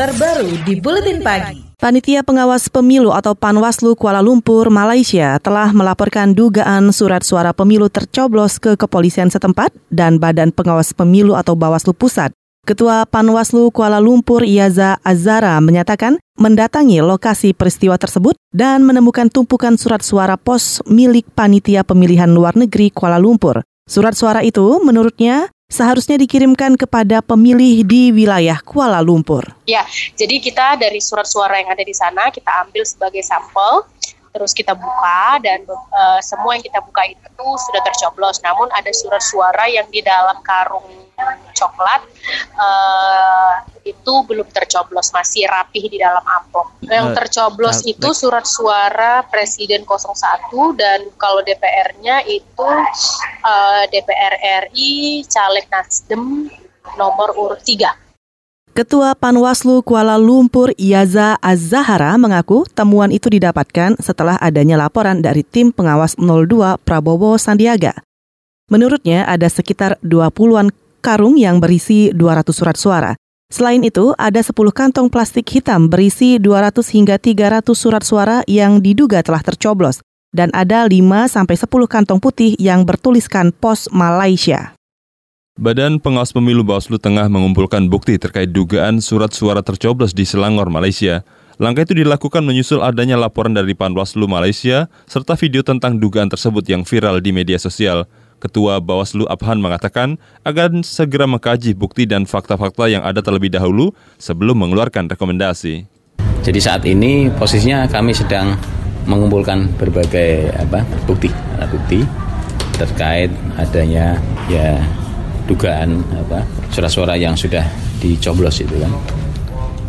terbaru di Buletin Pagi. Panitia Pengawas Pemilu atau Panwaslu Kuala Lumpur, Malaysia telah melaporkan dugaan surat suara pemilu tercoblos ke kepolisian setempat dan Badan Pengawas Pemilu atau Bawaslu Pusat. Ketua Panwaslu Kuala Lumpur Iaza Azara menyatakan mendatangi lokasi peristiwa tersebut dan menemukan tumpukan surat suara pos milik Panitia Pemilihan Luar Negeri Kuala Lumpur. Surat suara itu menurutnya seharusnya dikirimkan kepada pemilih di wilayah Kuala Lumpur. Ya, jadi kita dari surat suara yang ada di sana kita ambil sebagai sampel terus kita buka dan uh, semua yang kita buka itu sudah tercoblos. Namun ada surat suara yang di dalam karung coklat uh, itu belum tercoblos, masih rapih di dalam amplop. Yang eh, tercoblos uh, itu surat suara Presiden 01 dan kalau DPR-nya itu uh, DPR RI caleg Nasdem nomor urut 3. Ketua Panwaslu Kuala Lumpur Iaza Az-Zahara mengaku temuan itu didapatkan setelah adanya laporan dari tim pengawas 02 Prabowo Sandiaga. Menurutnya ada sekitar 20-an karung yang berisi 200 surat suara. Selain itu, ada 10 kantong plastik hitam berisi 200 hingga 300 surat suara yang diduga telah tercoblos dan ada 5 sampai 10 kantong putih yang bertuliskan Pos Malaysia. Badan Pengawas Pemilu Bawaslu tengah mengumpulkan bukti terkait dugaan surat suara tercoblos di Selangor, Malaysia. Langkah itu dilakukan menyusul adanya laporan dari Panwaslu Malaysia serta video tentang dugaan tersebut yang viral di media sosial. Ketua Bawaslu Abhan mengatakan agar segera mengkaji bukti dan fakta-fakta yang ada terlebih dahulu sebelum mengeluarkan rekomendasi. Jadi saat ini posisinya kami sedang mengumpulkan berbagai apa bukti, bukti terkait adanya ya dugaan apa suara-suara yang sudah dicoblos itu kan.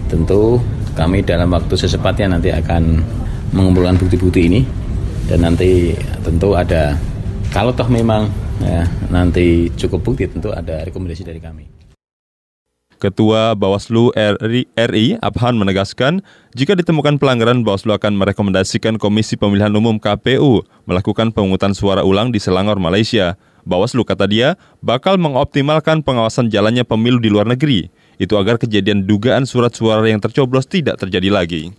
Tentu kami dalam waktu secepatnya nanti akan mengumpulkan bukti-bukti ini dan nanti tentu ada kalau toh memang ya, nanti cukup bukti tentu ada rekomendasi dari kami. Ketua Bawaslu RI, RI Abhan menegaskan, jika ditemukan pelanggaran, Bawaslu akan merekomendasikan Komisi Pemilihan Umum KPU melakukan pemungutan suara ulang di Selangor, Malaysia. Bawaslu kata dia bakal mengoptimalkan pengawasan jalannya pemilu di luar negeri. Itu agar kejadian dugaan surat suara yang tercoblos tidak terjadi lagi.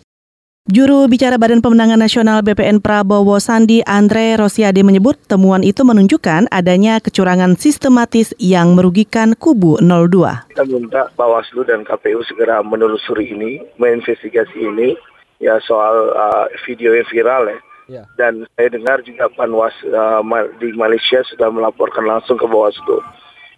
Juru bicara Badan Pemenangan Nasional BPN Prabowo Sandi Andre Rosiade menyebut temuan itu menunjukkan adanya kecurangan sistematis yang merugikan kubu 02. Kita minta Bawaslu dan KPU segera menelusuri ini, menginvestigasi ini, ya soal uh, video yang viral ya Ya. Dan saya dengar juga Panwas uh, di Malaysia sudah melaporkan langsung ke Bawaslu.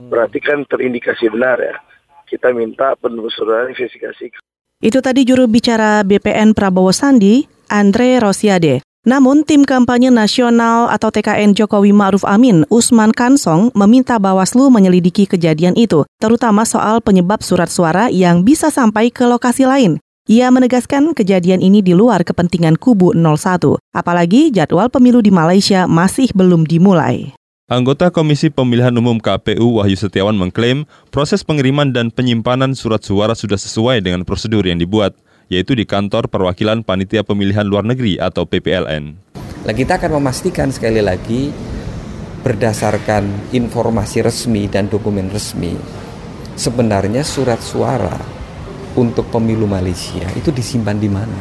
Hmm. Berarti kan terindikasi benar ya. Kita minta penelusuran investigasi. Itu tadi juru bicara BPN Prabowo Sandi, Andre Rosiade. Namun, tim kampanye nasional atau TKN Jokowi Ma'ruf Amin, Usman Kansong, meminta Bawaslu menyelidiki kejadian itu, terutama soal penyebab surat suara yang bisa sampai ke lokasi lain. Ia menegaskan kejadian ini di luar kepentingan kubu 01, apalagi jadwal pemilu di Malaysia masih belum dimulai. Anggota Komisi Pemilihan Umum KPU Wahyu Setiawan mengklaim proses pengiriman dan penyimpanan surat suara sudah sesuai dengan prosedur yang dibuat, yaitu di kantor perwakilan Panitia Pemilihan Luar Negeri atau PPLN. Nah, kita akan memastikan sekali lagi berdasarkan informasi resmi dan dokumen resmi, sebenarnya surat suara untuk pemilu Malaysia itu disimpan di mana?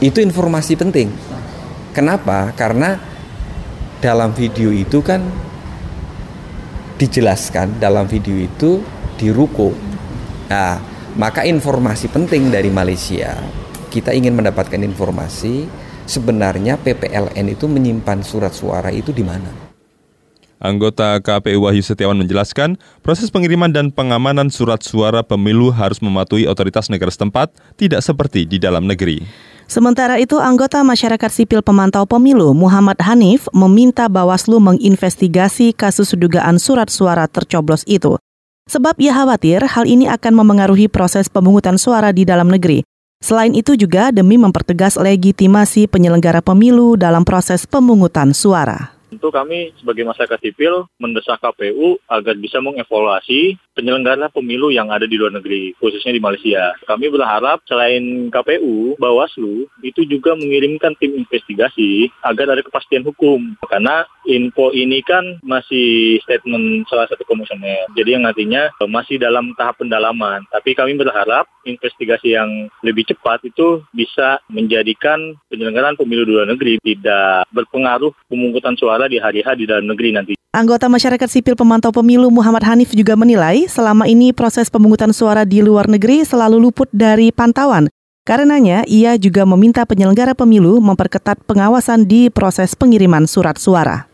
Itu informasi penting. Kenapa? Karena dalam video itu kan dijelaskan dalam video itu di ruko. Nah, maka informasi penting dari Malaysia. Kita ingin mendapatkan informasi sebenarnya PPLN itu menyimpan surat suara itu di mana? Anggota KPU Wahyu Setiawan menjelaskan, proses pengiriman dan pengamanan surat suara pemilu harus mematuhi otoritas negara setempat, tidak seperti di dalam negeri. Sementara itu, anggota masyarakat sipil pemantau pemilu Muhammad Hanif meminta Bawaslu menginvestigasi kasus dugaan surat suara tercoblos itu. Sebab ia khawatir hal ini akan memengaruhi proses pemungutan suara di dalam negeri. Selain itu juga demi mempertegas legitimasi penyelenggara pemilu dalam proses pemungutan suara. Tentu kami sebagai masyarakat sipil mendesak KPU agar bisa mengevaluasi penyelenggara pemilu yang ada di luar negeri, khususnya di Malaysia. Kami berharap selain KPU, Bawaslu itu juga mengirimkan tim investigasi agar ada kepastian hukum. Karena info ini kan masih statement salah satu komisioner. Jadi yang artinya masih dalam tahap pendalaman. Tapi kami berharap investigasi yang lebih cepat itu bisa menjadikan penyelenggaraan pemilu di luar negeri tidak berpengaruh pemungutan suara di hari-hari di dalam negeri nanti. Anggota masyarakat sipil pemantau pemilu Muhammad Hanif juga menilai selama ini proses pemungutan suara di luar negeri selalu luput dari pantauan. Karenanya, ia juga meminta penyelenggara pemilu memperketat pengawasan di proses pengiriman surat suara.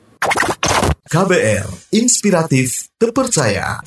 KBR, inspiratif, terpercaya.